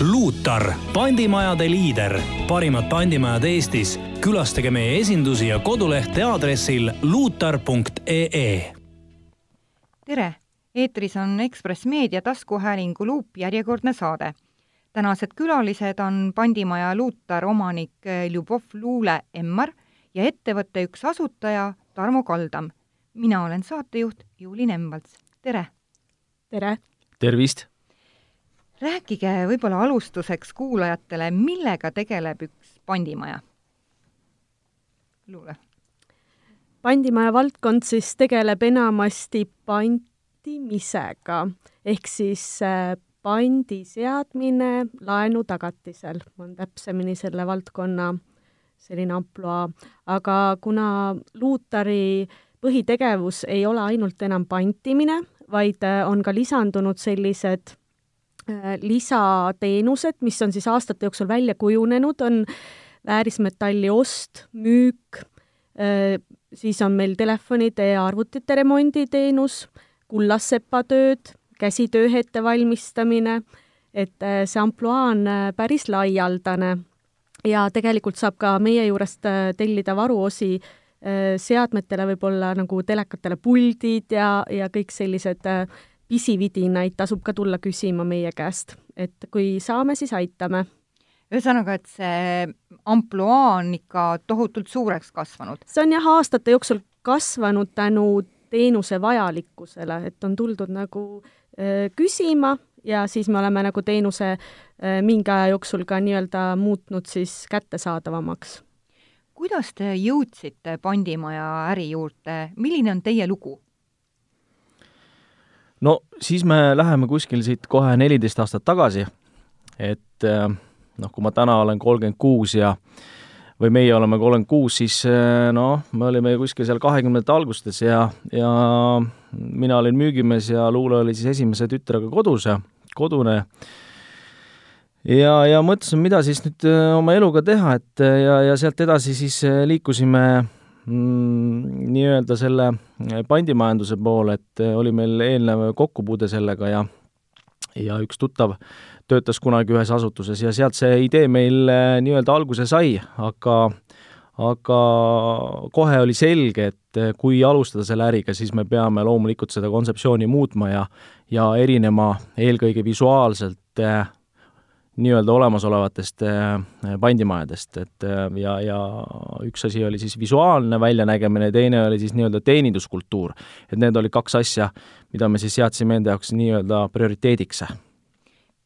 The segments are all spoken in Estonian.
Luutar, pandimajade liider, parimad pandimajad Eestis. külastage meie esindusi ja kodulehte aadressil luutar.ee. tere, eetris on Ekspress Meedia taskuhäälingu Luup järjekordne saade. tänased külalised on pandimaja Luutar omanik Ljubov Luule Emmar ja ettevõtte üks asutaja Tarmo Kaldam. mina olen saatejuht Juuli Nemvalts, tere! tere! tervist! Rääkige võib-olla alustuseks kuulajatele, millega tegeleb üks pandimaja? Luule. pandimaja valdkond siis tegeleb enamasti pantimisega ehk siis äh, pandi seadmine laenu tagatisel on täpsemini selle valdkonna selline ampluaa, aga kuna Luutari põhitegevus ei ole ainult enam pantimine, vaid äh, on ka lisandunud sellised lisateenused, mis on siis aastate jooksul välja kujunenud, on väärismetalli ost, müük, äh, siis on meil telefonide ja arvutite remonditeenus, kullassepatööd, käsitöö ettevalmistamine, et äh, see ampluaa on päris laialdane. Ja tegelikult saab ka meie juurest tellida varuosi seadmetele, võib-olla nagu telekatele puldid ja, ja kõik sellised pisividinaid tasub ka tulla küsima meie käest, et kui saame, siis aitame. ühesõnaga, et see ampluaa on ikka tohutult suureks kasvanud? see on jah, aastate jooksul kasvanud tänu teenuse vajalikkusele, et on tuldud nagu äh, küsima ja siis me oleme nagu teenuse äh, mingi aja jooksul ka nii-öelda muutnud siis kättesaadavamaks. kuidas te jõudsite pandimaja äri juurde, milline on teie lugu? No siis me läheme kuskil siit kohe neliteist aastat tagasi, et äh, noh, kui ma täna olen kolmkümmend kuus ja või meie oleme kolmkümmend kuus, siis äh, noh, me olime kuskil seal kahekümnendate algustes ja, ja mina olin müügimees ja Luule oli siis esimese tütrega kodus kodune. ja, ja mõtlesime, mida siis nüüd äh, oma eluga teha, et ja, ja sealt edasi siis liikusime nii-öelda selle pandimajanduse poole, et oli meil eelnev kokkupuude sellega ja ja üks tuttav töötas kunagi ühes asutuses ja sealt see idee meil eh, nii-öelda alguse sai, aga aga kohe oli selge, et kui alustada selle äriga, siis me peame loomulikult seda kontseptsiooni muutma ja ja erinema eelkõige visuaalselt eh, nii-öelda olemasolevatest pandimajadest, äh, et äh, ja, ja üks asi oli siis visuaalne väljanägemine, teine oli siis nii-öelda teeninduskultuur. et need olid kaks asja, mida me siis seadsime enda jaoks nii-öelda prioriteediks.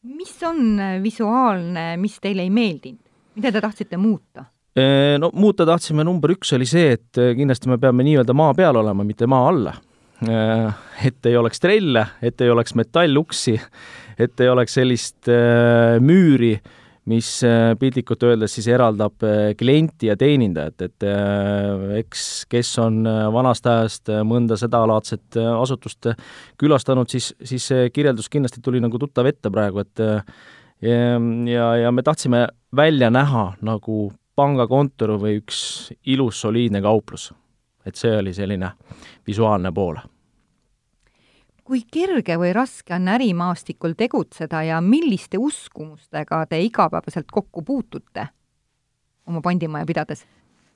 mis on visuaalne, mis teile ei meeldinud, mida te tahtsite muuta? No muuta tahtsime, number üks oli see, et kindlasti me peame nii-öelda maa peal olema, mitte maa alla et ei oleks trelle, et ei oleks metalluksi, et ei oleks sellist äh, müüri, mis äh, piltlikult öeldes siis eraldab äh, klienti ja teenindajat, et eks kes on vanast ajast mõnda sedalaadset asutust külastanud, siis, siis see kirjeldus kindlasti tuli nagu tuttav ette praegu, et ja, ja me tahtsime välja näha nagu pangakontor või üks ilus soliidne kauplus. Et see oli selline visuaalne pool kui kerge või raske on ärimaastikul tegutseda ja milliste uskumustega te igapäevaselt kokku puutute oma pandimaja pidades?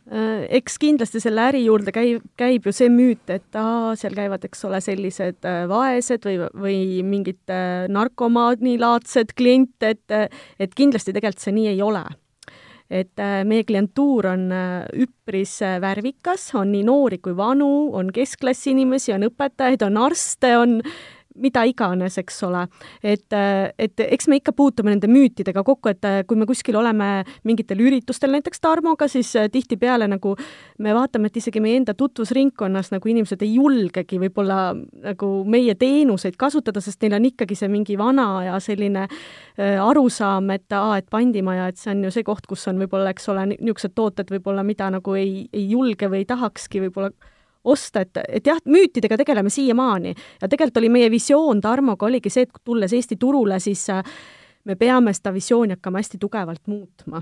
Äh, eks kindlasti selle äri juurde käib, käib ju see müüt, et aa, seal käivad, eks ole, sellised äh, vaesed või, või mingid äh, narkomaanilaadsed kliente, et, et kindlasti tegelikult see nii ei ole et äh, meie klientuur on äh, üpris äh, värvikas, on nii noori kui vanu, on keskklassi inimesi, on õpetajaid, on arste, on mida iganes, eks ole. et, et eks me ikka puutume nende müütidega kokku, et kui me kuskil oleme mingitel üritustel näiteks Tarmoga, siis tihtipeale nagu me vaatame, et isegi meie enda tutvusringkonnas nagu inimesed ei julgegi võib-olla nagu meie teenuseid kasutada, sest neil on ikkagi see mingi vana ja selline äh, arusaam, et aa, et pandimaja, et see on ju see koht, kus on võib-olla, eks ole, niisugused tooted võib-olla, mida nagu ei, ei julge või ei tahakski võib-olla osta, et, et jah, müütidega tegeleme siiamaani ja tegelikult oli meie visioon Tarmoga oligi see, et tulles Eesti turule, siis äh, me peame seda visiooni hakkama hästi tugevalt muutma.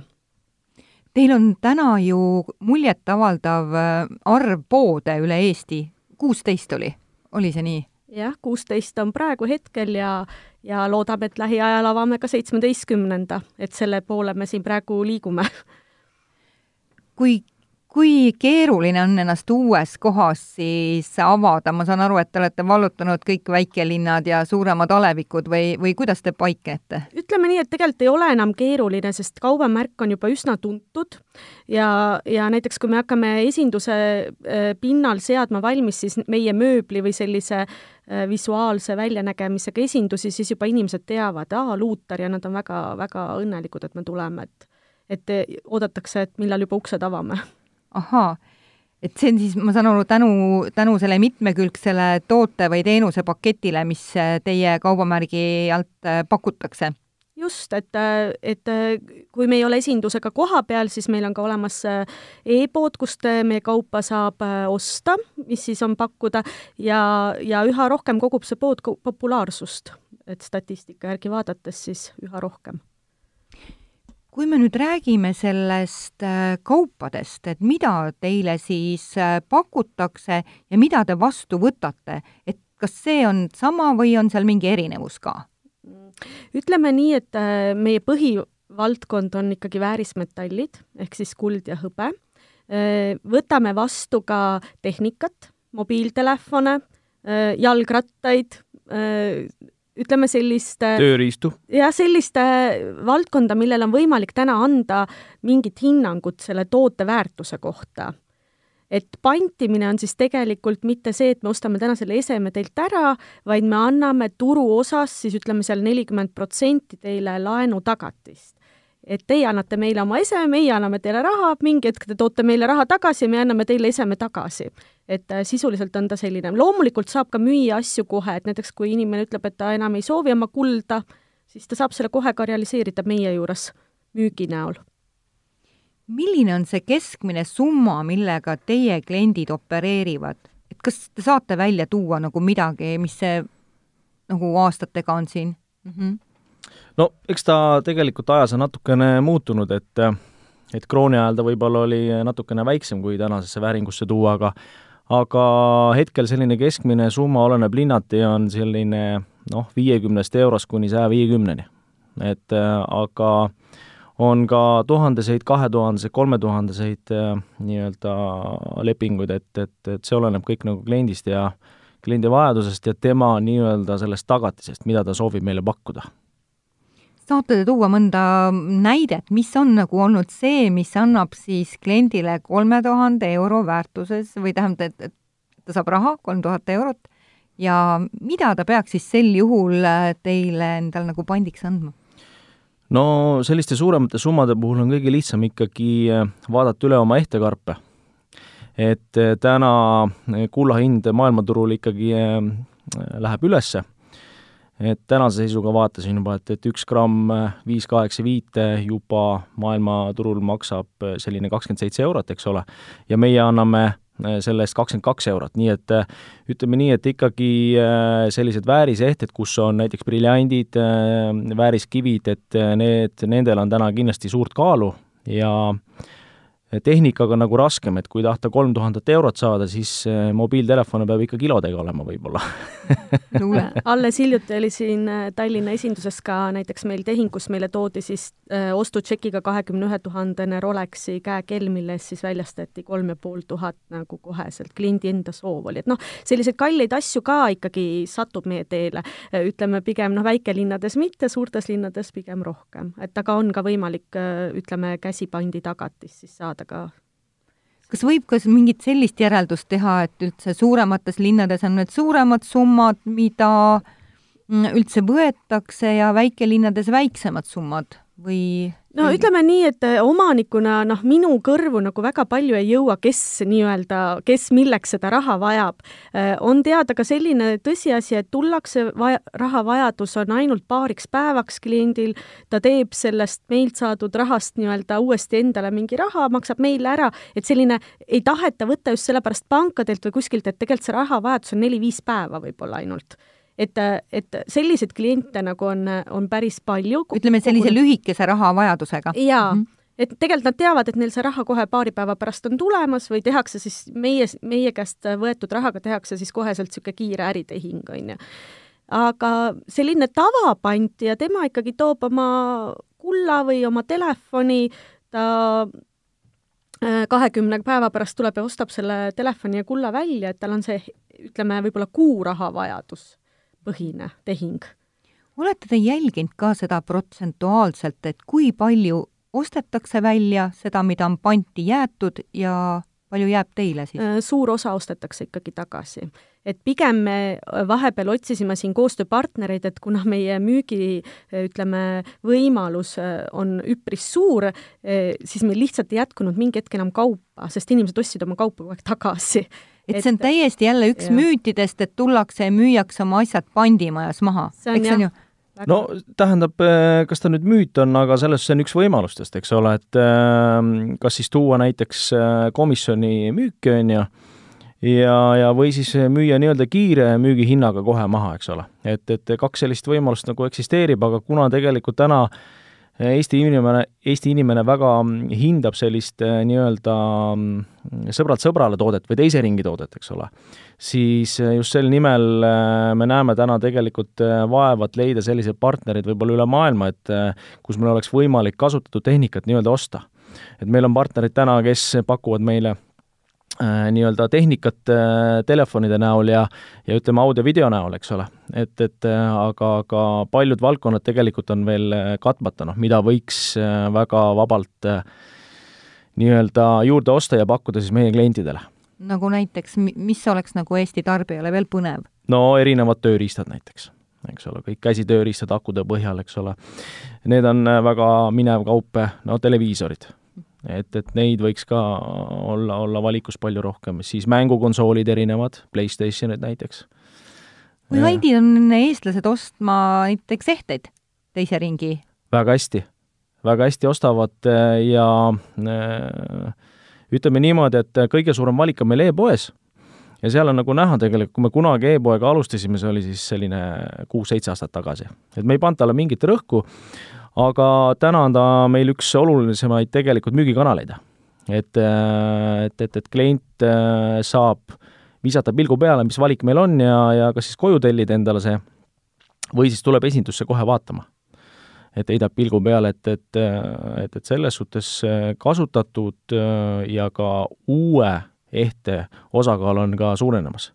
Teil on täna ju muljetavaldav äh, arv poode üle Eesti, kuusteist oli, oli see nii? jah, kuusteist on praegu hetkel ja, ja loodame, et lähiajal avame ka seitsmeteistkümnenda, et selle poole me siin praegu liigume. kui kui keeruline on ennast uues kohas siis avada, ma saan aru, et te olete vallutanud kõik väikelinnad ja suuremad alevikud või, või kuidas te paiknete? ütleme nii, et tegelikult ei ole enam keeruline, sest kaubamärk on juba üsna tuntud. Ja, ja näiteks kui me hakkame esinduse äh, pinnal seadma valmis siis meie mööbli või sellise äh, visuaalse väljanägemisega esindusi, siis juba inimesed teavad, aa, Luutar ja nad on väga, väga õnnelikud, et me tuleme, et et oodatakse, et millal juba uksed avame ahaa, et see on siis, ma saan aru, tänu, tänu selle mitmekülgsele toote või teenuse paketile, mis äh, teie kaubamärgi alt äh, pakutakse. Just, et, äh, et kui me ei ole esindusega koha peal, siis meil on ka olemas e-pood, kust meie kaupa saab osta, mis siis on pakkuda ja, ja üha rohkem kogub see pood populaarsust, et statistika järgi vaadates siis üha rohkem kui me nüüd räägime sellest äh, kaupadest, et mida teile siis äh, pakutakse ja mida te vastu võtate, et kas see on sama või on seal mingi erinevus ka? ütleme nii, et äh, meie põhivaldkond on ikkagi väärismetallid ehk siis kuld ja hõbe. võtame vastu ka tehnikat, mobiiltelefone, jalgrattaid, ütleme sellist tööriistu? jah, sellist valdkonda, millel on võimalik täna anda mingit hinnangut selle toote väärtuse kohta. et pantimine on siis tegelikult mitte see, et me ostame täna selle eseme teilt ära, vaid me anname turuosas siis ütleme seal nelikümmend protsenti teile laenutagatist et teie annate meile oma eseme, meie anname teile raha, mingi hetk te toote meile raha tagasi ja me anname teile eseme tagasi. et äh, sisuliselt on ta selline, loomulikult saab ka müüa asju kohe, et näiteks kui inimene ütleb, et ta enam ei soovi oma kulda, siis ta saab selle kohe ka realiseerida meie juures müügi näol. milline on see keskmine summa, millega teie kliendid opereerivad? et kas te saate välja tuua nagu midagi, mis see nagu aastatega on siin mm? -hmm no eks ta tegelikult ajas on natukene muutunud, et et krooni ajal ta võib-olla oli natukene väiksem, kui tänasesse vääringusse tuua, aga aga hetkel selline keskmine summa oleneb linnati, on selline noh, viiekümnest eurost kuni saja viiekümneni. et aga on ka tuhandeseid, kahetuhandeseid, kolmetuhandeseid nii-öelda lepinguid, et, et, et see oleneb kõik nagu kliendist ja kliendi vajadusest ja tema nii-öelda sellest tagatisest, mida ta soovib meile pakkuda saate te tuua mõnda näidet, mis on nagu olnud see, mis annab siis kliendile kolme tuhande euro väärtuses või tähendab, et, et ta saab raha, kolm tuhat eurot, ja mida ta peaks siis sel juhul äh, teile endal nagu pandiks andma? no selliste suuremate summade puhul on kõige lihtsam ikkagi äh, vaadata üle oma ehtekarpe. et äh, täna kulla hind maailmaturul ikkagi läheb ülesse et tänase seisuga vaatasin juba, et, et üks gramm äh, viis kaheksa viite juba maailmaturul maksab äh, selline kakskümmend seitse eurot, eks ole, ja meie anname äh, selle eest kakskümmend kaks eurot, nii et ütleme nii, et ikkagi sellised väärisehted, kus on näiteks briljandid, vääriskivid, et need, nendel on täna kindlasti suurt kaalu ja äh, tehnikaga nagu raskem, et kui tahta kolm tuhandet eurot saada, siis äh, mobiiltelefone peab ikka kilodega olema võib-olla. Luule, alles hiljuti oli siin äh, Tallinna esinduses ka näiteks meil tehing, kus meile toodi siis äh, ostutšekiga kahekümne ühe tuhandene Rolexi käekell, mille eest siis väljastati kolm ja pool tuhat nagu koheselt, kliendi enda soov oli, et noh, selliseid kalleid asju ka ikkagi satub meie teele, ütleme pigem noh, väikelinnades mitte, suurtes linnades pigem rohkem, et aga on ka võimalik ütleme, käsipandi tagatist siis saada aga kas võib ka mingit sellist järeldust teha, et üldse suuremates linnades on need suuremad summad, mida mm, üldse võetakse ja väikelinnades väiksemad summad või no ütleme nii, et äh, omanikuna noh, minu kõrvu nagu väga palju ei jõua, kes nii-öelda, kes milleks seda raha vajab. Äh, on teada ka selline tõsiasi, et tullakse, vaja, rahavajadus on ainult paariks päevaks kliendil, ta teeb sellest meilt saadud rahast nii-öelda uuesti endale mingi raha, maksab meile ära, et selline ei taheta võtta just sellepärast pankadelt või kuskilt, et tegelikult see rahavajadus on neli-viis päeva võib-olla ainult et, et selliseid kliente nagu on, on päris palju. ütleme sellise lühikese rahavajadusega. jaa mm, -hmm. et tegelikult nad teavad, et neil see raha kohe paari päeva pärast on tulemas või tehakse siis meie, meie käest võetud rahaga tehakse siis koheselt niisugune kiire äritehing, on ju. aga selline tavapant ja tema ikkagi toob oma kulla või oma telefoni, ta äh, kahekümne päeva pärast tuleb ja ostab selle telefoni ja kulla välja, et tal on see, ütleme, võib-olla kuuraha vajadus põhine tehing. olete te jälginud ka seda protsentuaalselt, et kui palju ostetakse välja seda, mida on panti jäetud ja palju jääb teile siis? Äh, suur osa ostetakse ikkagi tagasi. et pigem me äh, vahepeal otsisime siin koostööpartnereid, et kuna meie müügi, äh, ütleme, võimalus on üpris suur, siis meil lihtsalt ei jätkunud mingi hetk enam kaupa, sest inimesed ostsid oma kaupa kogu aeg tagasi et see on täiesti jälle üks ja. müütidest, et tullakse ja müüakse oma asjad pandimajas maha. eks see on ju no tähendab, äh, kas ta nüüd müüt on, aga selles, see on üks võimalustest, eks ole, et ähm, kas siis tuua näiteks äh, komisjoni müüki, on ju, ja, ja või siis müüa nii-öelda kiire müügihinnaga kohe maha, eks ole. et, et kaks sellist võimalust nagu eksisteerib, aga kuna tegelikult täna äh, Eesti inimene, Eesti inimene väga hindab sellist äh, nii-öelda mm, sõbralt sõbrale toodet või teise ringi toodet, eks ole, siis äh, just sel nimel äh, me näeme täna tegelikult vaevat leida selliseid partnereid võib-olla üle maailma, et kus meil oleks võimalik kasutatud tehnikat nii-öelda osta. et meil on partnerid täna, kes pakuvad meile nii-öelda tehnikat äh, telefonide näol ja, ja ütleme, audio-video näol, eks ole. et, et äh, aga, aga paljud valdkonnad tegelikult on veel katmata, noh, mida võiks väga vabalt nii-öelda juurde osta ja pakkuda siis meie klientidele. nagu näiteks, mis oleks nagu Eesti tarbijale veel põnev? no erinevad tööriistad näiteks, eks ole, kõik käsitööriistad akude põhjal, eks ole. Need on väga minev kaup, no televiisorid et, et neid võiks ka olla, olla valikus palju rohkem, siis mängukonsoolid erinevad, Playstationid näiteks. kui Heidi on eestlased ostma näiteks ehteid teise ringi? väga hästi, väga hästi ostavad äh, ja äh, ütleme niimoodi, et kõige suurem valik on meil e-poes. Ja seal on nagu näha tegelikult, kui me kunagi e-poega alustasime, see oli siis selline kuus-seitse aastat tagasi, et me ei pannud talle mingit rõhku, aga täna on ta meil üks olulisemaid tegelikult müügikanaleid. et, äh, et, et, et klient äh, saab visata pilgu peale, mis valik meil on ja, ja kas siis koju tellida endale see või siis tuleb esindusse kohe vaatama. et heidab pilgu peale, et, et, et, et selles suhtes äh, kasutatud ja ka uue ehte osakaal on ka suurenemas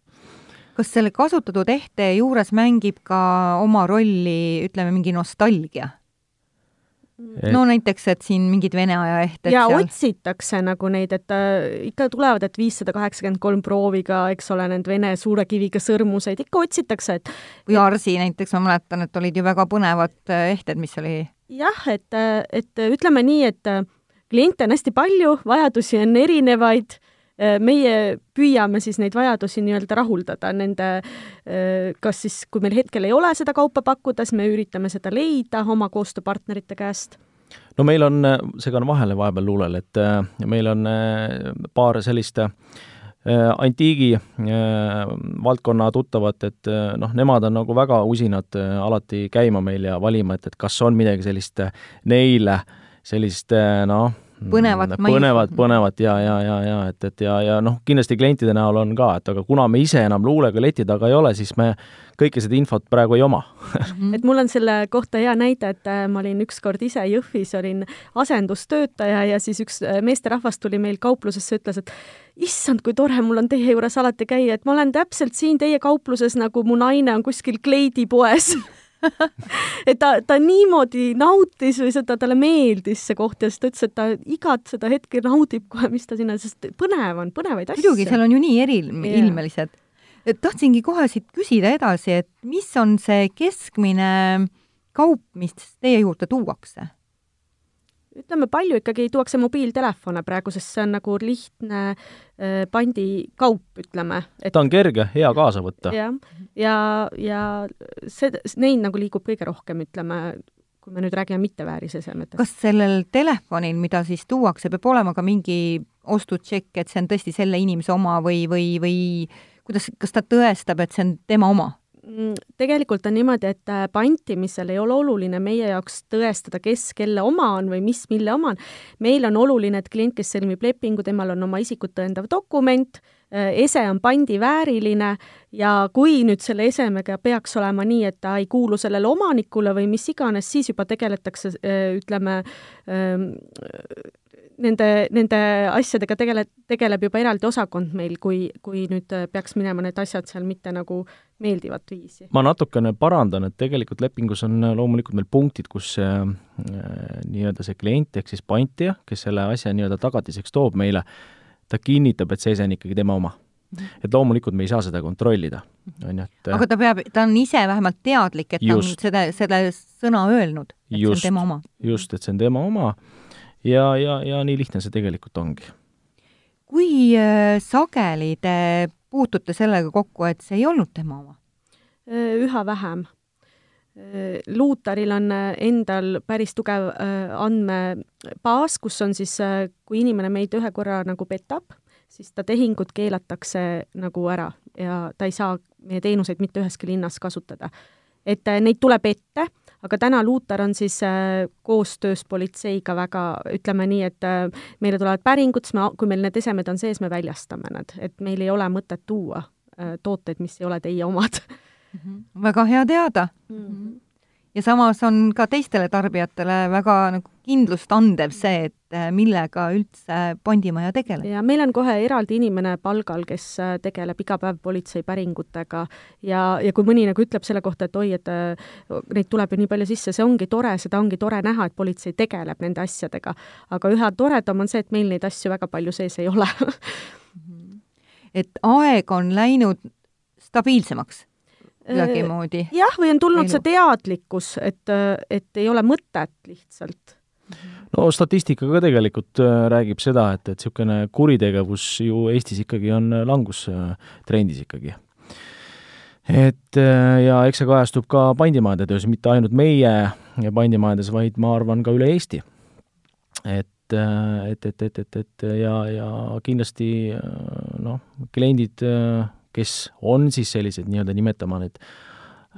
kas selle kasutatud ehte juures mängib ka oma rolli, ütleme, mingi nostalgia? Et... no näiteks, et siin mingid Vene aja ehted ja seal. otsitakse nagu neid, et äh, ikka tulevad, et viissada kaheksakümmend kolm prooviga, eks ole, need Vene suure kiviga sõrmuseid, ikka otsitakse, et või Arsi näiteks, ma mäletan, et olid ju väga põnevad äh, ehted, mis oli jah, et, äh, et ütleme nii, et äh, kliente on hästi palju, vajadusi on erinevaid meie püüame siis neid vajadusi nii-öelda rahuldada, nende äh, kas siis, kui meil hetkel ei ole seda kaupa pakkuda, siis me üritame seda leida oma koostööpartnerite käest. No meil on, segan vahele vahepeal luulel, et äh, meil on paar sellist antiigi valdkonna tuttavat, et noh, nemad on nagu väga usinad alati käima meil ja valima, et, et kas on midagi sellist neile, sellist noh, põnevat mm, põnevat, põnevat ja, ja, ja, ja et, et ja, ja noh, kindlasti klientide näol on ka, et aga kuna me ise enam luulega leti taga ei ole, siis me kõike seda infot praegu ei oma mhm. et mul on selle kohta hea näide, et äh, ma olin ükskord ise Jõhvis, olin asendustöötaja ja siis üks äh, meesterahvas tuli meil kauplusesse, ütles, et issand, kui tore mul on teie juures alati käia, et ma olen täpselt siin teie kaupluses, nagu mu naine on kuskil kleidipoes et ta, ta niimoodi nautis või seda, talle meeldis see koht ja siis ta ütles, et ta igat seda hetke naudib kohe, mis ta sinna, sest põnev on, põnevaid asju. muidugi, seal on ju nii eriilmelised yeah.. tahtsingi kohe siit küsida edasi, et mis on see keskmine kaup, mis teie juurde tuuakse? Ütleme, palju ikkagi tuuakse mobiiltelefone praegu, sest see on nagu lihtne äh, pandikaup, ütleme et.... ta on kerge, hea kaasa võtta. jah, ja, ja, ja see, neid nagu liigub kõige rohkem, ütleme, kui me nüüd räägime mitteväärisesemetest. kas sellel telefonil, mida siis tuuakse, peab olema ka mingi ostutšekk, et see on tõesti selle inimese oma või, või, või kuidas, kas ta tõestab, et see on tema oma? Mm, tegelikult on niimoodi, et äh, pantimisel ei ole oluline meie jaoks tõestada, kes kelle oma on või mis mille oma on. meil on oluline, et klient, kes sõlmib lepingu, temal on oma isikut tõendav dokument, ese on pandivääriline ja kui nüüd selle esemega peaks olema nii, et ta ei kuulu sellele omanikule või mis iganes, siis juba tegeletakse, äh, ütleme, ähm, nende, nende asjadega tegele-, tegeleb juba eraldi osakond meil, kui, kui nüüd peaks minema need asjad seal mitte nagu meeldivat viisi. ma natukene parandan, et tegelikult lepingus on loomulikult meil punktid, kus see äh, nii-öelda see klient ehk siis pantija, kes selle asja nii-öelda tagatiseks toob meile, ta kinnitab, et see ese on ikkagi tema oma mhm. et loomulikult me ei saa seda kontrollida, on ju, et aga ta peab, ta on ise vähemalt teadlik, et just, ta on seda, selle sõna öelnud, et just, see on tema oma. just, et see on tema oma ja, ja, ja nii lihtne see tegelikult ongi. kui äh, sageli te puutute sellega kokku, et see ei olnud tema oma? Äh, üha vähem. Äh, Luutaril on endal päris tugev andmebaas, kus on siis, kui inimene meid ühe korra nagu petab, siis ta tehingud keelatakse nagu ära ja ta ei saa meie teenuseid mitte üheski linnas kasutada. et neid tuleb ette aga täna Luutar on siis äh, koostöös politseiga väga, ütleme nii, et äh, meile tulevad päringud, siis me, kui meil need esemed on sees, me väljastame need, et meil ei ole mõtet tuua äh, tooteid, mis ei ole teie omad. väga hea teada. Mm. -hmm ja samas on ka teistele tarbijatele väga nagu kindlust andev see, et äh, millega üldse pandimaja tegeleb. ja meil on kohe eraldi inimene palgal, kes äh, tegeleb iga päev politseipäringutega ja, ja kui mõni nagu ütleb selle kohta, et oi, et äh, neid tuleb ju nii palju sisse, see ongi tore, seda ongi tore näha, et politsei tegeleb nende asjadega. aga üha toredam on see, et meil neid asju väga palju sees ei ole. Et aeg on läinud stabiilsemaks kuidagimoodi. jah, või on tulnud see teadlikkus, et, et ei ole mõtet lihtsalt no statistika ka tegelikult äh, räägib seda, et, et niisugune kuritegevus ju Eestis ikkagi on langustrendis ikkagi. et äh, ja eks see kajastub ka pandimajade töös, mitte ainult meie pandimajades, vaid ma arvan, ka üle Eesti. et, äh, et, et, et, et, et ja, ja kindlasti noh, kliendid kes on siis sellised nii-öelda, nimetame need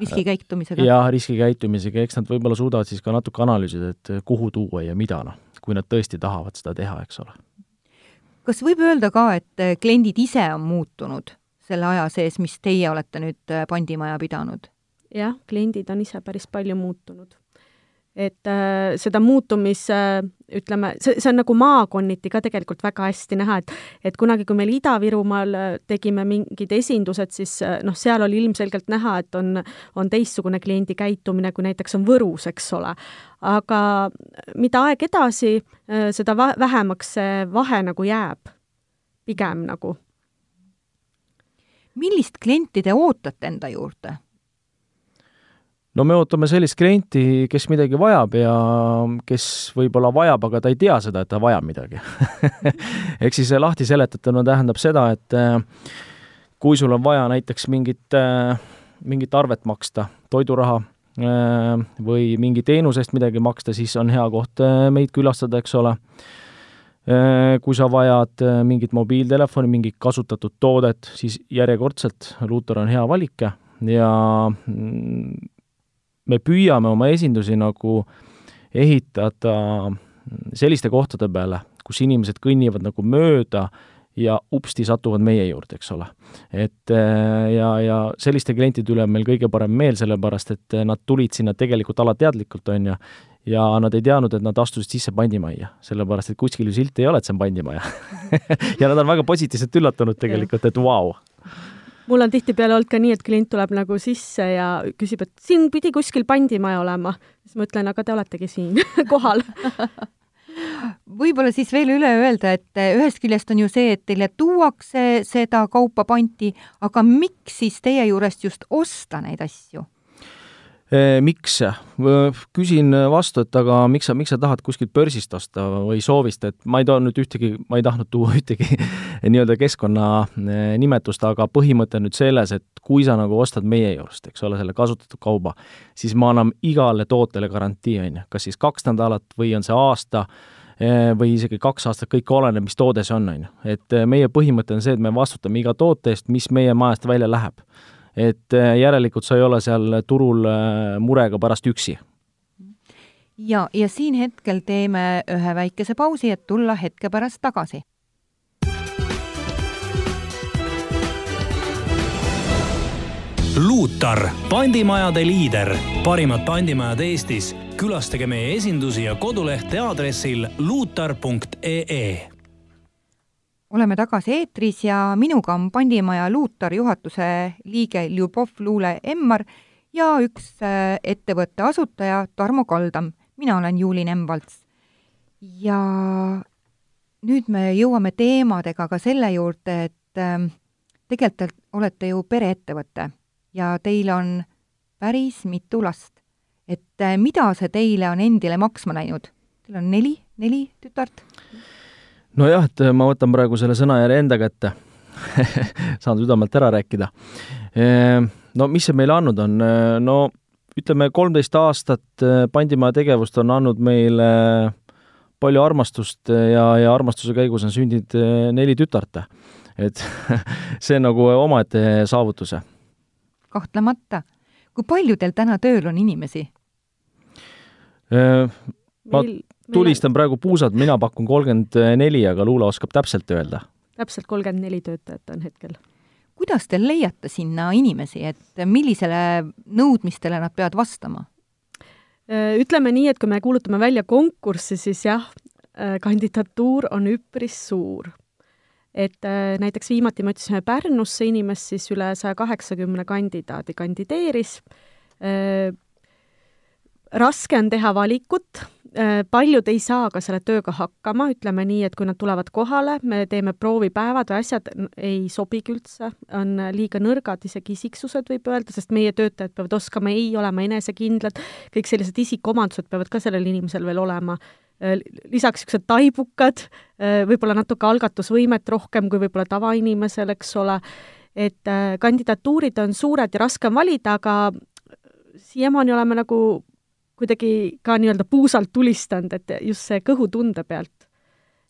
riskikäitumisega? jah, riskikäitumisega, eks nad võib-olla suudavad siis ka natuke analüüsida, et kuhu tuua ja mida, noh, kui nad tõesti tahavad seda teha, eks ole. kas võib öelda ka, et kliendid ise on muutunud selle aja sees, mis teie olete nüüd pandimaja pidanud? jah, kliendid on ise päris palju muutunud et äh, seda muutumis äh,, ütleme, see, see on nagu maakonniti ka tegelikult väga hästi näha, et et kunagi, kui meil Ida-Virumaal äh, tegime mingid esindused, siis äh, noh, seal oli ilmselgelt näha, et on, on teistsugune kliendi käitumine, kui näiteks on Võrus, eks ole. aga mida aeg edasi äh,, seda vähemaks see vahe nagu jääb, pigem nagu. millist klienti te ootate enda juurde? No me ootame sellist klienti, kes midagi vajab ja kes võib-olla vajab, aga ta ei tea seda, et ta vajab midagi ehk siis lahti seletatuna tähendab seda, et äh, kui sul on vaja näiteks mingit, äh, mingit arvet maksta, toiduraha äh, või mingi teenuse eest midagi maksta, siis on hea koht meid külastada, eks ole. kui sa vajad mingit mobiiltelefoni, mingit kasutatud toodet, siis järjekordselt Luutor on hea valik ja mm, me püüame oma esindusi nagu ehitada selliste kohtade peale, kus inimesed kõnnivad nagu mööda ja upsti satuvad meie juurde, eks ole. et äh, ja, ja selliste klientide üle on meil kõige parem meel, sellepärast et nad tulid sinna tegelikult alateadlikult, on ju, ja nad ei teadnud, et nad astusid sisse pandimajja, sellepärast et kuskil ju silti ei ole, et see on pandimaja ja nad on väga positiivselt üllatunud tegelikult, et vau wow mul on tihtipeale olnud ka nii, et klient tuleb nagu sisse ja küsib, et siin pidi kuskil pandimaja olema. siis ma ütlen, aga te oletegi siin kohal võib-olla siis veel üle öelda, et ühest küljest on ju see, et teile tuuakse seda kaupa panti, aga miks siis teie juurest just osta neid asju? Miks? küsin vastu, et aga miks sa, miks sa tahad kuskilt börsist osta või soovist, et ma ei too nüüd ühtegi, ma ei tahtnud tuua ühtegi nii-öelda keskkonna nimetust, aga põhimõte on nüüd selles, et kui sa nagu ostad meie juurest, eks ole, selle kasutatud kauba, siis me anname igale tootele garantii, on ju, kas siis kaks nädalat või on see aasta või isegi kaks aastat, kõik oleneb, mis toode see on, on ju. et meie põhimõte on see, et me vastutame iga toote eest, mis meie majast välja läheb et järelikult sa ei ole seal turul murega pärast üksi ja, ja siin hetkel teeme ühe väikese pausi, et tulla hetke pärast tagasi. Luutar, pandimajade liider, parimad pandimajad Eestis. külastage meie esindusi ja kodulehte aadressil luutar.ee oleme tagasi eetris ja minuga on pandimaja Luutar juhatuse liige Ljubov Luule Emmar ja üks äh, ettevõtte asutaja Tarmo Kaldam mina olen Juuli Nemvalts. ja nüüd me jõuame teemadega ka selle juurde, et äh, tegelikult olete ju pereettevõte ja teil on päris mitu last. et äh, mida see teile on endile maksma läinud? Teil on neli, neli tütart? Nojah, et ma võtan praegu selle sõnajärje enda kätte saan südamelt ära rääkida. Ehm, no mis see meile andnud on, no ütleme, kolmteist aastat äh, Pandimaja tegevust on andnud meile palju armastust ja, ja armastuse käigus on sündinud äh, neli tütart. et see on nagu omaette saavutuse. kahtlemata. kui palju teil täna tööl on inimesi? Äh, ma meil, tulistan praegu puusad, mina pakun kolmkümmend neli, aga Luula oskab täpselt öelda. täpselt kolmkümmend neli töötajat on hetkel kuidas te leiate sinna inimesi, et millisele nõudmistele nad peavad vastama? Ütleme nii, et kui me kuulutame välja konkurssi, siis jah, kandidatuur on üpris suur. et näiteks viimati me otsisime Pärnusse inimest, siis üle saja kaheksakümne kandidaadi kandideeris. Raske on teha valikut Äh, paljud ei saa ka selle tööga hakkama, ütleme nii, et kui nad tulevad kohale, me teeme proovipäevad või asjad ei sobigi üldse, on liiga nõrgad, isegi isiksused võib öelda, sest meie töötajad peavad oskama ei olema enesekindlad, kõik sellised isikuomadused peavad ka sellel inimesel veel olema. Äh, lisaks niisugused taibukad, äh, võib-olla natuke algatusvõimet rohkem kui võib-olla tavainimesel, eks ole, et kandidatuurid on suured ja raske on valida, aga siiamaani oleme nagu kuidagi ka nii-öelda puusalt tulistanud, et just see kõhutunde pealt.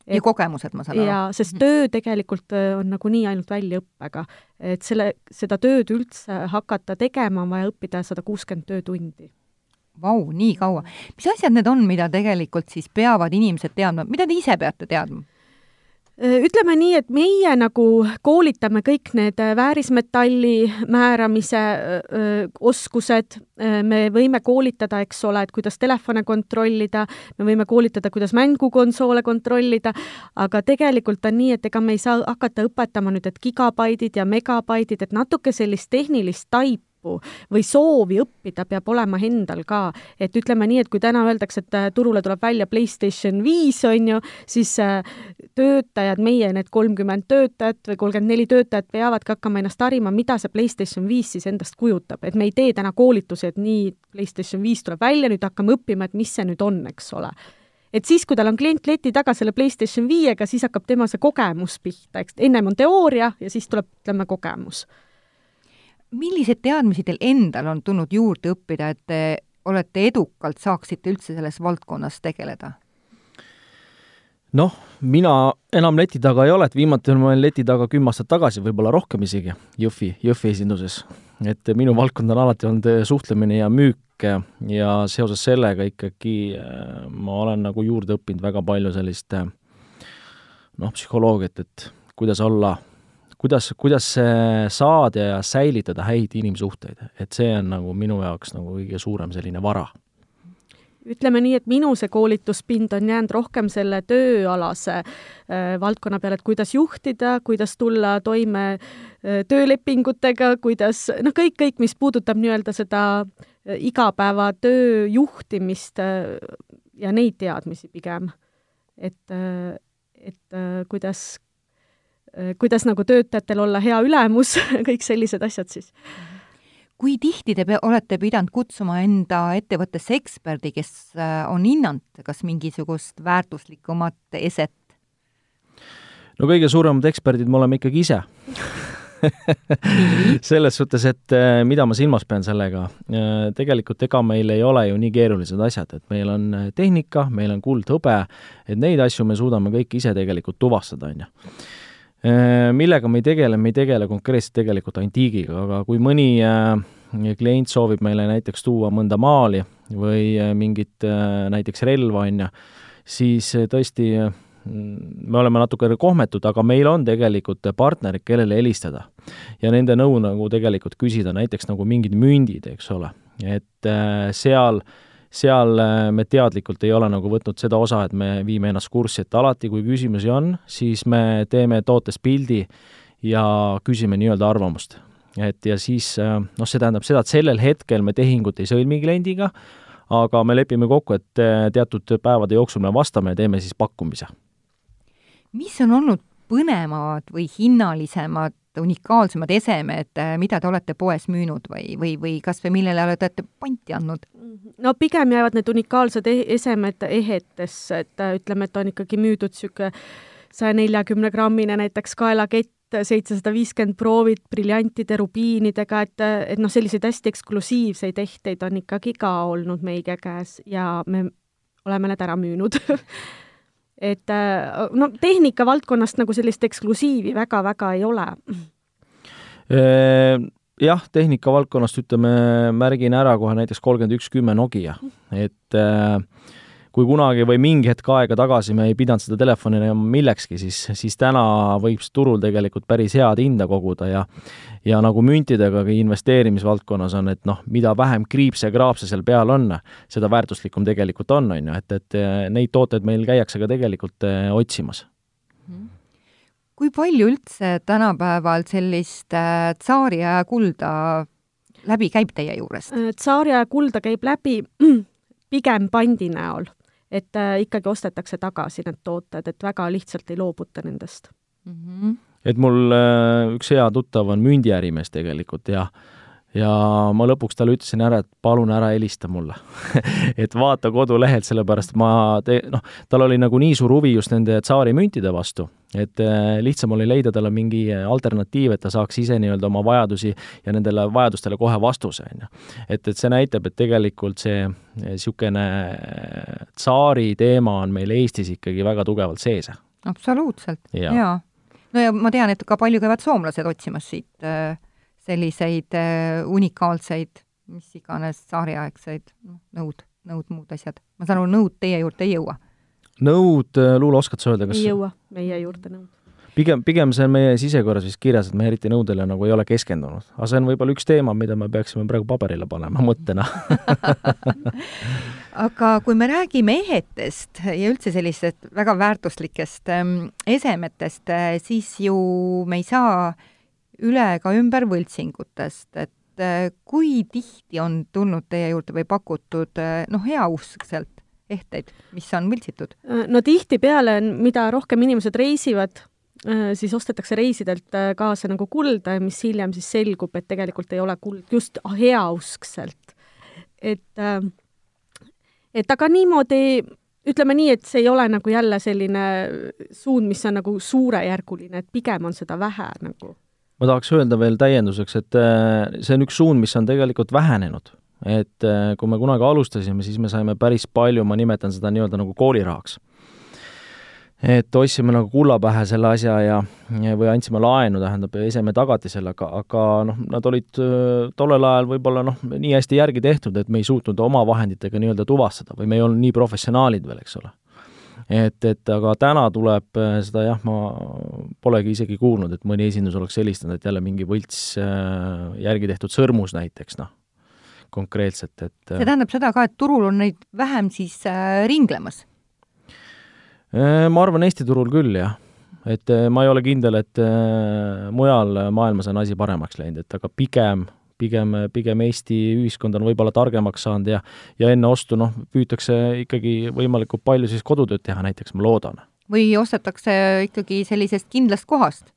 ja kogemused, ma saan aru. jaa, sest töö tegelikult äh, on nagunii ainult väljaõppega. et selle, seda tööd üldse hakata tegema, on vaja õppida sada kuuskümmend töötundi. Vau, nii kaua. mis asjad need on, mida tegelikult siis peavad inimesed teadma, mida te ise peate teadma? Äh, ütleme nii, et meie nagu koolitame kõik need äh, väärismetalli määramise öö, äh, oskused, me võime koolitada, eks ole, et kuidas telefone kontrollida, me võime koolitada, kuidas mängukonsoole kontrollida, aga tegelikult on nii, et ega me ei saa hakata õpetama nüüd, et gigabaidid ja megabaidid, et natuke sellist tehnilist taipu tahku või soovi õppida peab olema endal ka. et ütleme nii, et kui täna öeldakse, et äh, turule tuleb välja PlayStation viis, on ju, siis äh, töötajad, meie need kolmkümmend töötajat või kolmkümmend neli töötajat peavadki hakkama ennast harima, mida see PlayStation viis siis endast kujutab, et me ei tee täna koolitusi, et nii, PlayStation viis tuleb välja, nüüd hakkame õppima, et mis see nüüd on, eks ole. Et siis, kui tal on klient leti taga selle PlayStation viiega, siis hakkab tema see kogemus pihta, eks, ennem on teooria ja siis tuleb, ütleme, kogemus milliseid teadmisi teil endal on tulnud juurde õppida, et te olete edukalt, saaksite üldse selles valdkonnas tegeleda? noh, mina enam leti taga ei ole, et viimati ma olin leti taga kümme aastat tagasi, võib-olla rohkem isegi, Jõhvi, Jõhvi esinduses. et minu valdkond on alati olnud suhtlemine ja müük ja seoses sellega ikkagi äh, ma olen nagu juurde õppinud väga palju sellist äh, noh, psühholoogiat, et kuidas olla kuidas, kuidas saada ja säilitada häid inimsuhteid, et see on nagu minu jaoks nagu kõige suurem selline vara ütleme nii, et minu see koolituspind on jäänud rohkem selle tööalase äh, valdkonna peale, et kuidas juhtida, kuidas tulla toime äh, töölepingutega, kuidas noh, kõik, kõik, mis puudutab nii-öelda seda äh, igapäevatöö juhtimist äh, ja neid teadmisi pigem. et, äh, et äh, kuidas kuidas nagu töötajatel olla hea ülemus kõik sellised asjad siis. kui tihti te olete pidanud kutsuma enda ettevõttesse eksperdi, kes äh, on hinnanud kas mingisugust väärtuslikumat eset? no kõige suuremad eksperdid me oleme ikkagi ise selles suhtes, et äh, mida ma silmas pean sellega, tegelikult ega meil ei ole ju nii keerulised asjad, et meil on tehnika, meil on kuldhõbe, et neid asju me suudame kõik ise tegelikult tuvastada, on ju millega me ei tegele, me ei tegele konkreetselt tegelikult antiigiga, aga kui mõni klient soovib meile näiteks tuua mõnda maali või mingit näiteks relva, on ju, siis tõesti me oleme natukene kohmetud, aga meil on tegelikult partnerid, kellele helistada. ja nende nõu nagu tegelikult küsida, näiteks nagu mingid mündid, eks ole, et äh, seal, äh, me teadlikult ei ole nagu võtnud seda osa, et me viime ennast kurssi, et alati, kui küsimusi on, siis me teeme tootest pildi ja küsime nii-öelda arvamust. et ja siis äh, noh, see tähendab seda, et sellel hetkel me tehingut ei sõlmi kliendiga, aga me lepime kokku, et teatud päevade jooksul me vastame ja teeme siis pakkumise mis on olnud põnevamad või hinnalisemad, unikaalsemad esemed, äh, mida te olete poes müünud või, või, või kas või millele olete panti andnud? no pigem jäävad need unikaalsed e-, esemed ehetesse, et äh, ütleme, et on ikkagi müüdud niisugune saja neljakümne grammine näiteks kaelakett, seitsesada viiskümmend proovid briljantide, rubiinidega, et, et noh, selliseid hästi eksklusiivseid ehteid on ikkagi ka olnud meie käes ja me oleme need ära müünud et äh, no tehnika valdkonnast nagu sellist eksklusiivi väga-väga ei ole. jah, tehnika valdkonnast ütleme, märgin ära kohe näiteks kolmkümmend üks kümme Nokia, et äh, kui kunagi või mingi hetk aega tagasi me ei pidanud seda telefoni enam millekski, siis, siis täna võib turul tegelikult päris head hinda koguda ja ja nagu müntidega ka investeerimisvaldkonnas on, et noh, mida vähem kriipse ja kraapse seal peal on, seda väärtuslikum tegelikult on, on ju, et, et neid tooteid meil käiakse ka tegelikult eh, otsimas kui palju üldse tänapäeval sellist äh, tsaariaja kulda läbi käib teie juurest? Tsaariaja kulda käib läbi pigem pandi näol et äh, ikkagi ostetakse tagasi need tooted, et väga lihtsalt ei loobuta nendest mm. -hmm. et mul äh, üks hea tuttav on mündiärimees tegelikult ja ja ma lõpuks talle ütlesin ära, et palun ära helista mulle et vaata kodulehelt, sellepärast et ma te-, noh, tal oli nagu nii suur huvi just nende tsaarimüntide vastu, et äh, lihtsam oli leida talle mingi alternatiiv, et ta saaks ise nii-öelda oma vajadusi ja nendele vajadustele kohe vastuse, on ju. et, et see näitab, et tegelikult see niisugune tsaari teema on meil Eestis ikkagi väga tugevalt sees. absoluutselt, jaa. no ja ma tean, et ka palju käivad soomlased otsimas siit äh selliseid äh, unikaalseid, mis iganes tsaariaegseid noh, nõud, nõud, muud asjad. ma saan aru, nõud teie juurde ei jõua? nõud, äh, Luule, oskad sa öelda, kas ei jõua meie juurde nõud. pigem, pigem see on meie sisekorras vist kirjas, et me eriti nõudele nagu ei ole keskendunud. aga see on võib-olla üks teema, mida me peaksime praegu paberile panema mõttena aga kui me räägime ehetest ja üldse sellistest väga väärtuslikest ähm, esemetest, äh, siis ju me ei saa äh, üle ega ümber võltsingutest, et äh, kui tihti on tulnud teie juurde või pakutud äh, noh, heauskselt ehteid, mis on võltsitud? Äh, no tihtipeale, mida rohkem inimesed reisivad, siis ostetakse reisidelt kaasa nagu kulda, mis hiljem siis selgub, et tegelikult ei ole kuld, just heauskselt. et, et aga niimoodi ütleme nii, et see ei ole nagu jälle selline suund, mis on nagu suurejärguline, et pigem on seda vähe nagu ma tahaks öelda veel täienduseks, et äh, see on üks suund, mis on tegelikult vähenenud. et äh, kui me kunagi alustasime, siis me saime päris palju, ma nimetan seda nii-öelda nagu koolirahaks. et ostsime nagu kulla pähe selle asja ja, ja, või andsime laenu, tähendab, eseme tagatisele, aga, aga noh, nad olid äh, tollel ajal võib-olla noh, nii hästi järgi tehtud, et me ei suutnud oma vahenditega nii-öelda tuvastada või me ei olnud nii professionaalid veel, eks ole et, et aga täna tuleb äh, seda jah, ma polegi isegi kuulnud, et mõni esindus oleks helistanud, et jälle mingi võlts äh, järgi tehtud sõrmus näiteks, noh, konkreetselt, et äh, see tähendab seda ka, et turul on neid vähem siis ringlemas? Ma arvan, Eesti turul küll, jah. et ma ei ole kindel, et mujal maailmas on asi paremaks läinud, et aga pigem pigem, pigem Eesti ühiskond on võib-olla targemaks saanud ja ja enne ostu noh, püütakse ikkagi võimalikult palju siis kodutööd teha näiteks, ma loodan. või ostetakse ikkagi sellisest kindlast kohast?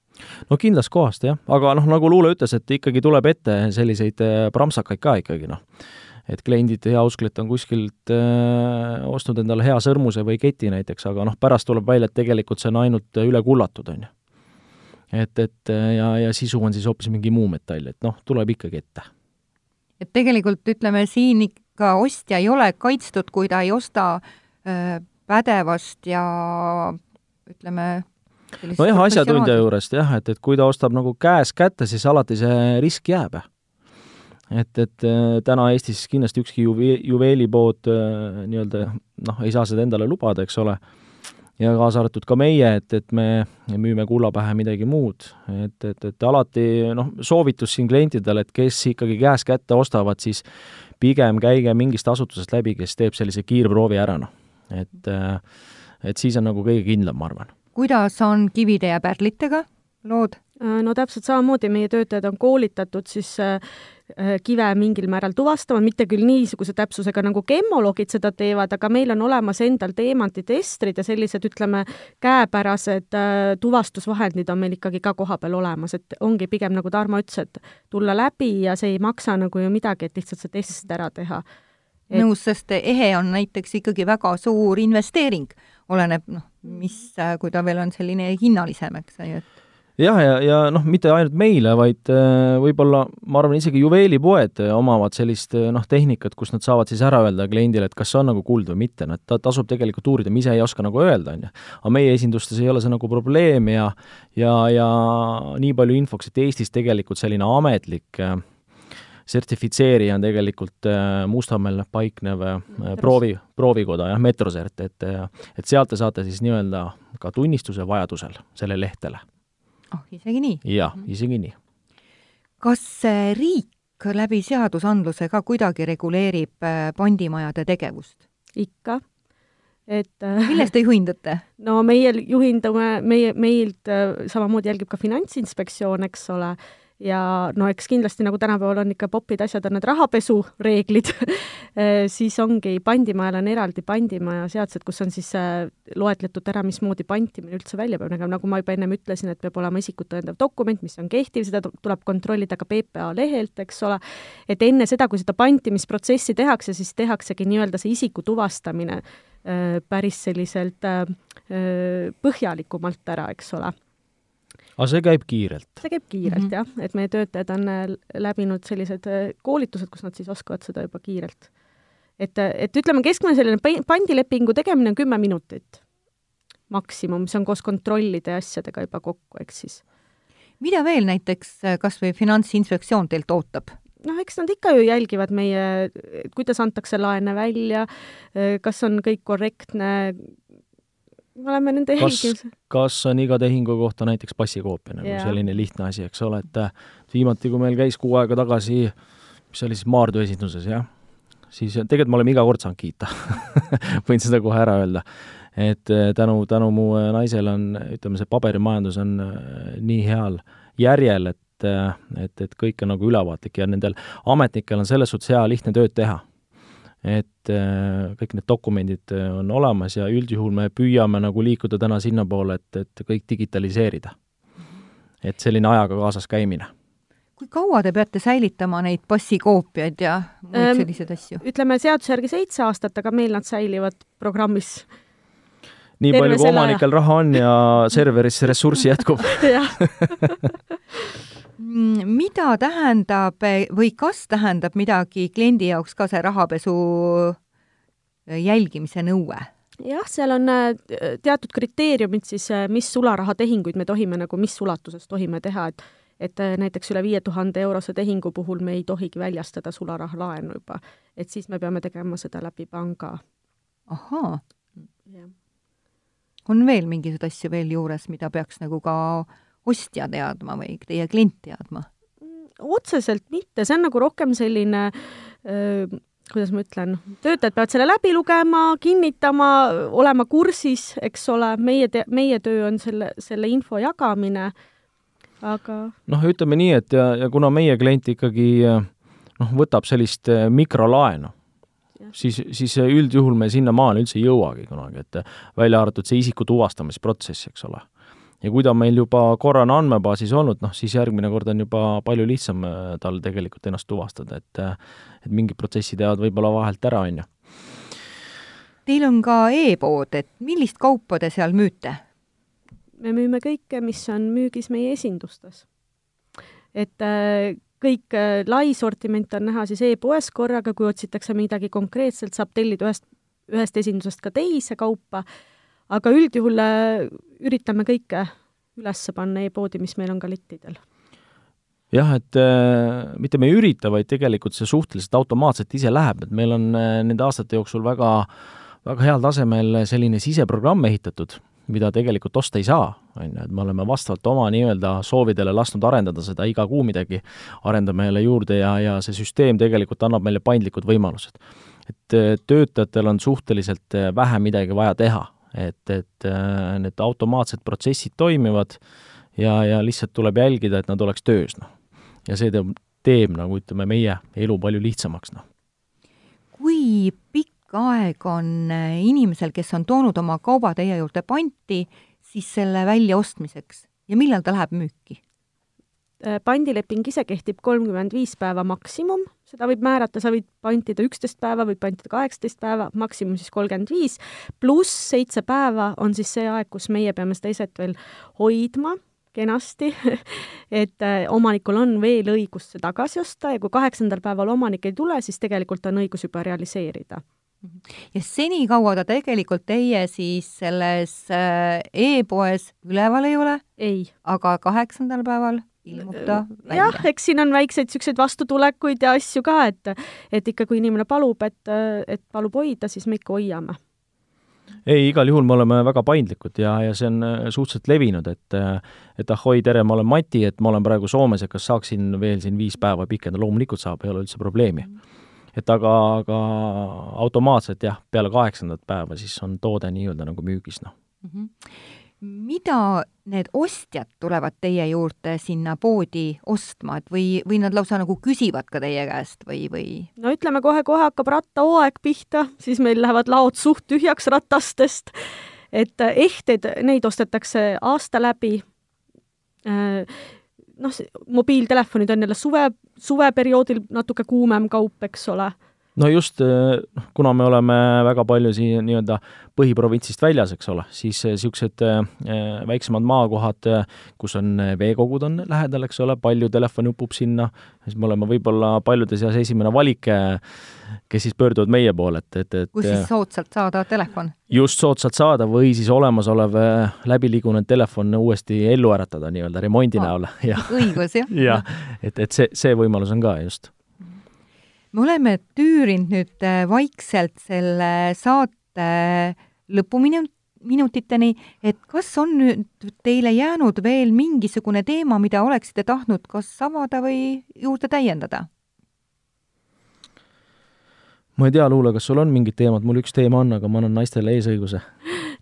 no kindlast kohast jah, aga noh, nagu Luule ütles, et ikkagi tuleb ette selliseid äh, pramsakaid ka ikkagi noh et kliendid, heausklilt on kuskilt äh, ostnud endale hea sõrmuse või keti näiteks, aga noh, pärast tuleb välja, et tegelikult see on ainult üle kullatud, on ju et, et ja, ja sisu on siis hoopis mingi muu metall, et noh, tuleb ikkagi ette. et tegelikult ütleme, siin ikka ostja ei ole kaitstud, kui ta ei osta öö, pädevast ja ütleme, nojah, asjatundja juurest jah, et, et kui ta ostab nagu käes kätte, siis alati see risk jääb. et, et äh, täna Eestis kindlasti ükski juve-, juveelipood äh, nii-öelda noh, ei saa seda endale lubada, eks ole, ja kaasa arvatud ka meie, et, et me müüme kulla pähe midagi muud. et, et, et alati noh, soovitus siin klientidele, et kes ikkagi käest kätte ostavad, siis pigem käige mingist asutusest läbi, kes teeb sellise kiirproovi ära, noh. et, et siis on nagu kõige kindlam, ma arvan kuidas on kivide ja pärlitega lood? Äh, no täpselt samamoodi, meie töötajad on koolitatud siis äh, äh, kive mingil määral tuvastama, mitte küll niisuguse täpsusega, nagu gemoloogid seda teevad, aga meil on olemas endal teemantitestrid ja sellised, ütleme, käepärased tuvastusvahendid on meil ikkagi ka kohapeal olemas, et ongi pigem, nagu Tarmo ütles, et tulla läbi ja see ei maksa nagu ju midagi, et lihtsalt see test ära teha. Et.... nõus, sest ehe on näiteks ikkagi väga suur investeering oleneb noh, mis, kui ta veel on selline hinnalisem, eks ju, et jah, ja, ja, ja noh, mitte ainult meile, vaid äh, võib-olla ma arvan, isegi juveelipoed omavad sellist äh, noh, tehnikat, kus nad saavad siis ära öelda kliendile, et kas see on nagu kuld või mitte, no et ta tasub tegelikult uurida, me ise ei oska nagu öelda, on ju. aga meie esindustes ei ole see nagu probleem ja ja, ja nii palju infoks, et Eestis tegelikult selline ametlik äh, sertifitseerija on tegelikult äh, Mustamäel paiknev äh, proovi, proovikoda, jah, Metrosert, et äh, et sealt te saate siis nii-öelda ka tunnistuse vajadusel selle lehtele. Oh, isegi nii? jah, mhm. isegi nii. kas riik läbi seadusandluse ka kuidagi reguleerib pandimajade tegevust? ikka et millest te juhindute? no meie juhindume, meie, meilt samamoodi jälgib ka Finantsinspektsioon, eks ole, ja no eks kindlasti, nagu tänapäeval on ikka popid asjad, on need rahapesureeglid. Eh, siis ongi, pandimajal on eraldi pandimaja seadused, kus on siis eh, loetletud ära, mismoodi pantimine üldse välja peab nägema, nagu ma juba ennem ütlesin, et peab olema isikut tõendav dokument, mis on kehtiv, seda tuleb kontrollida ka PPA lehelt, eks ole, et enne seda, kui seda pantimisprotsessi tehakse, siis tehaksegi nii-öelda see isiku tuvastamine eh, päris selliselt põhjalikumalt ära, eks ole aga see käib kiirelt? see käib kiirelt mm -hmm. jah, et meie töötajad on äh, läbinud sellised äh, koolitused, kus nad siis oskavad seda juba kiirelt. et, äh, et ütleme, keskmine selline pandilepingu tegemine on kümme minutit maksimum, mis on koos kontrollide ja asjadega juba kokku, eks siis. mida veel näiteks kas või Finantsinspektsioon teilt ootab? noh, eks nad ikka ju jälgivad meie, kuidas antakse laene välja, kas on kõik korrektne, me oleme nende jälgimisel. kas on iga tehingu kohta näiteks passikoopia nagu yeah. selline lihtne asi, eks ole, et viimati, kui meil käis kuu aega tagasi, mis oli siis Maardu esinduses, jah, siis tegelikult me oleme iga kord saanud kiita võin seda kohe ära öelda. et eh, tänu, tänu mu eh, naisele on, ütleme, see paberimajandus on nii heal järjel, et et, et kõik on nagu ülevaatlik ja nendel ametnikel on selles suhtes hea lihtne tööd teha et äh, kõik need dokumendid äh, on olemas ja üldjuhul me püüame nagu liikuda täna sinnapoole, et, et kõik digitaliseerida. et selline ajaga kaasas käimine. kui kaua te peate säilitama neid passikoopiaid ja muid selliseid asju? ütleme seaduse järgi seitse aastat, aga meil nad säilivad programmis nii palju, kui omanikel aja. raha on ja serveris ressurssi jätkub jah mida tähendab või kas tähendab midagi kliendi jaoks ka see rahapesu äh, jälgimise nõue? jah, seal on äh, teatud kriteeriumid siis, äh, mis sularahatehinguid me tohime nagu, mis ulatuses tohime teha, et et näiteks üle viie tuhande eurose tehingu puhul me ei tohigi väljastada sularahalaenu juba, et siis me peame tegema seda läbi panga. ahaa. on veel mingisuguseid asju veel juures, mida peaks nagu ka ostja teadma või teie klient teadma? otseselt mitte, see on nagu rohkem selline öö, kuidas ma ütlen, töötajad peavad selle läbi lugema, kinnitama, olema kursis, eks ole, meie meie töö on selle, selle info jagamine, aga noh, ütleme nii, et ja, ja kuna meie klient ikkagi noh, võtab sellist mikrolaenu, siis, siis üldjuhul me sinnamaale üldse ei jõuagi kunagi, et välja arvatud see isiku tuvastamisprotsess, eks ole ja kui ta on meil juba korra on andmebaasis olnud, noh siis järgmine kord on juba palju lihtsam äh, tal tegelikult ennast tuvastada, et äh, et mingid protsessid jäävad võib-olla vahelt ära, on ju. Teil on ka e-pood, et millist kaupa te seal müüte? me müüme kõike, mis on müügis meie esindustes. et äh, kõik lai sortiment on näha siis e-poes korraga, kui otsitakse midagi konkreetselt, saab tellida ühest, ühest esindusest ka teise kaupa aga üldjuhul äh, üritame kõike üles panna e-poodi, mis meil on ka lettidel jah, et äh, mitte me ei ürita, vaid tegelikult see suhteliselt automaatselt ise läheb, et meil on äh, nende aastate jooksul väga, väga heal tasemel selline siseprogramm ehitatud, mida tegelikult osta ei saa, on ju, et me oleme vastavalt oma nii-öelda soovidele lasknud arendada seda iga kuu midagi, arendame jälle juurde ja, ja see süsteem tegelikult annab meile paindlikud võimalused. et äh, töötajatel on suhteliselt äh, vähe midagi vaja teha, et, et äh, need automaatsed protsessid toimivad ja, ja lihtsalt tuleb jälgida, et nad oleks töös, noh ja see teeb, teeb nagu ütleme, meie elu palju lihtsamaks, noh. kui pikk aeg on äh, inimesel, kes on toonud oma kauba teie juurde panti, siis selle väljaostmiseks ja millal ta läheb müüki? Äh, pandileping ise kehtib kolmkümmend viis päeva maksimum, seda võib määrata, sa võid pantida üksteist päeva, võid pantida kaheksateist päeva, maksimum siis kolmkümmend viis, pluss seitse päeva on siis see aeg, kus meie peame seda eset veel hoidma kenasti. Et äh, omanikul on veel õigus see tagasi osta ja kui kaheksandal päeval omanik ei tule, siis tegelikult on õigus juba realiseerida. Ja senikaua ta tegelikult teie siis selles äh, e-poes üleval ei ole? ei. aga kaheksandal päeval ilmub ta välja? jah, eks siin on väikseid niisuguseid vastutulekuid ja asju ka, et et ikka, kui inimene palub, et, et palub hoida, siis me ikka hoiame. Ei, igal juhul me oleme väga paindlikud ja, ja see on äh, suhteliselt levinud, et äh, et ahoi, tere, ma olen Mati, et ma olen praegu Soomes, et kas saaksin veel siin viis päeva pikendada, loomulikult saab, ei ole üldse probleemi. et aga, aga automaatselt jah, peale kaheksandat päeva siis on toode nii-öelda nagu müügis, noh. Mm -hmm mida need ostjad tulevad teie juurde sinna poodi ostma, et või, või nad lausa nagu küsivad ka teie käest või, või? no ütleme, kohe-kohe hakkab rattahooaeg pihta, siis meil lähevad laod suht tühjaks ratastest, et äh, ehted, neid ostetakse aasta läbi, äh, noh, mobiiltelefonid on jälle suve, suveperioodil natuke kuumem kaup, eks ole no just, noh, kuna me oleme väga palju siin nii-öelda põhiprovintsist väljas, eks ole, siis niisugused äh, väiksemad maakohad, kus on veekogud on lähedal, eks ole, palju telefoni upub sinna, siis me oleme võib-olla paljude seas esimene valik, kes siis pöörduvad meie poole, et, et, et kus siis soodsalt saada telefon? just, soodsalt saada või siis olemasolev läbiliigunenud telefon uuesti ellu äratada nii-öelda remondi oh, näol. õigus, jah. jah, et, et see, see võimalus on ka just me oleme tüürinud nüüd äh, vaikselt selle saate lõpuminut-, minutiteni, et kas on nüüd teile jäänud veel mingisugune teema, mida oleksite tahtnud kas avada või juurde täiendada? ma ei tea, Luule, kas sul on mingid teemad, mul üks teema on, aga ma annan naistele eesõiguse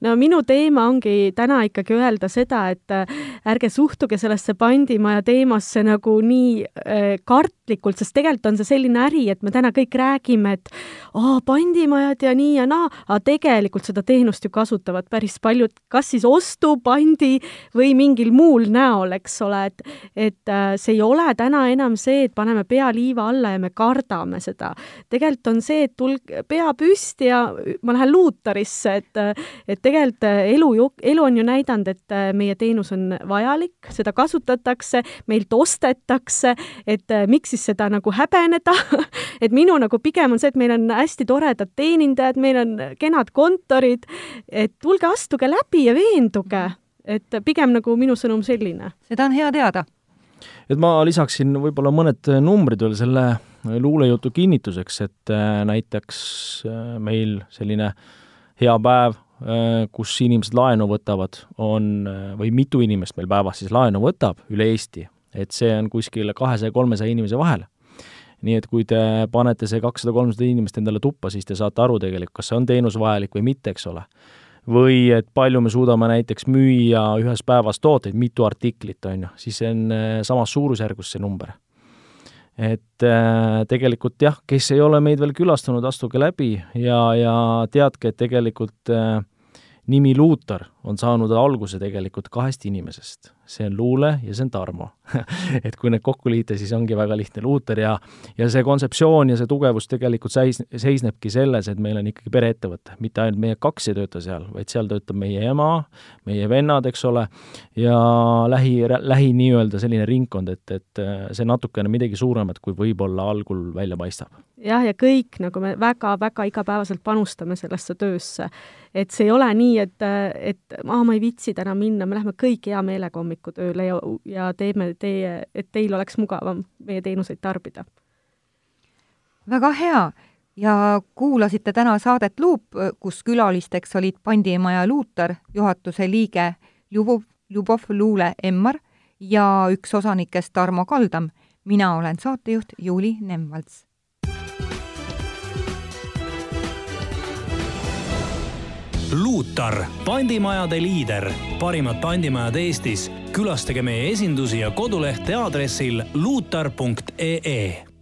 no minu teema ongi täna ikkagi öelda seda, et äh, ärge suhtuge sellesse pandimaja teemasse nagu nii äh, kartlikult, sest tegelikult on see selline äri, et me täna kõik räägime, et aa, pandimajad ja nii ja naa, aga tegelikult seda teenust ju kasutavad päris paljud, kas siis ostu, pandi või mingil muul näol, eks ole, et et äh, see ei ole täna enam see, et paneme pea liiva alla ja me kardame seda. tegelikult on see, et tulg pea püsti ja ma lähen luutarisse, et et tegelikult äh, elu elu on ju näidanud, et äh, meie teenus on vajalik, seda kasutatakse, meilt ostetakse, et äh, miks siis seda nagu häbeneda et minu nagu pigem on see, et meil on hästi toredad teenindajad, meil on kenad kontorid, et tulge, astuge läbi ja veenduge, et pigem nagu minu sõnum selline. seda on hea teada. et ma lisaksin võib-olla mõned numbrid veel selle luulejutu kinnituseks, et näiteks meil selline hea päev kus inimesed laenu võtavad, on, äh, või mitu inimest meil päevas siis laenu võtab üle Eesti, et see on kuskil kahesaja-kolmesaja inimese vahel. nii et kui te panete see kakssada-kolmsada inimest endale tuppa, siis te saate aru tegelikult, kas see on teenus vajalik või mitte, eks ole. või et palju me suudame näiteks müüa ühes päevas tooteid, mitu artiklit, on ju, siis see on äh, samas suurusjärgus see number et äh, tegelikult jah, kes ei ole meid veel külastanud, astuge läbi ja, ja teadke, et tegelikult äh, nimi Luutar on saanud alguse tegelikult kahest inimesest. see on Luule ja see on Tarmo et kui need kokku liita, siis ongi väga lihtne Luuter ja ja see kontseptsioon ja see tugevus tegelikult seis-, seisnebki selles, et meil on ikkagi pereettevõte, mitte ainult meie kaks ei tööta seal, vaid seal töötab meie ema, meie vennad, eks ole, ja lähi, lähi nii-öelda selline ringkond, et, et see natukene midagi suuremat, kui võib-olla algul välja paistab. jah, ja kõik nagu me väga-väga igapäevaselt panustame sellesse töösse et see ei ole nii, et, et aa, ma ei viitsi täna minna, me läheme kõik hea meelega hommikutööle ja, ja teeme teie, et teil oleks mugavam meie teenuseid tarbida. väga hea ja kuulasite täna saadet Luup, kus külalisteks olid Pandimaja Luutar, juhatuse liige Ljubov, Ljubov Luule Emmar ja üks osanikest Tarmo Kaldam. mina olen saatejuht Juuli Nemvalts Luutar, pandimajade liider, parimad pandimajad Eestis. külastage meie esindusi ja kodulehte aadressil luutar.ee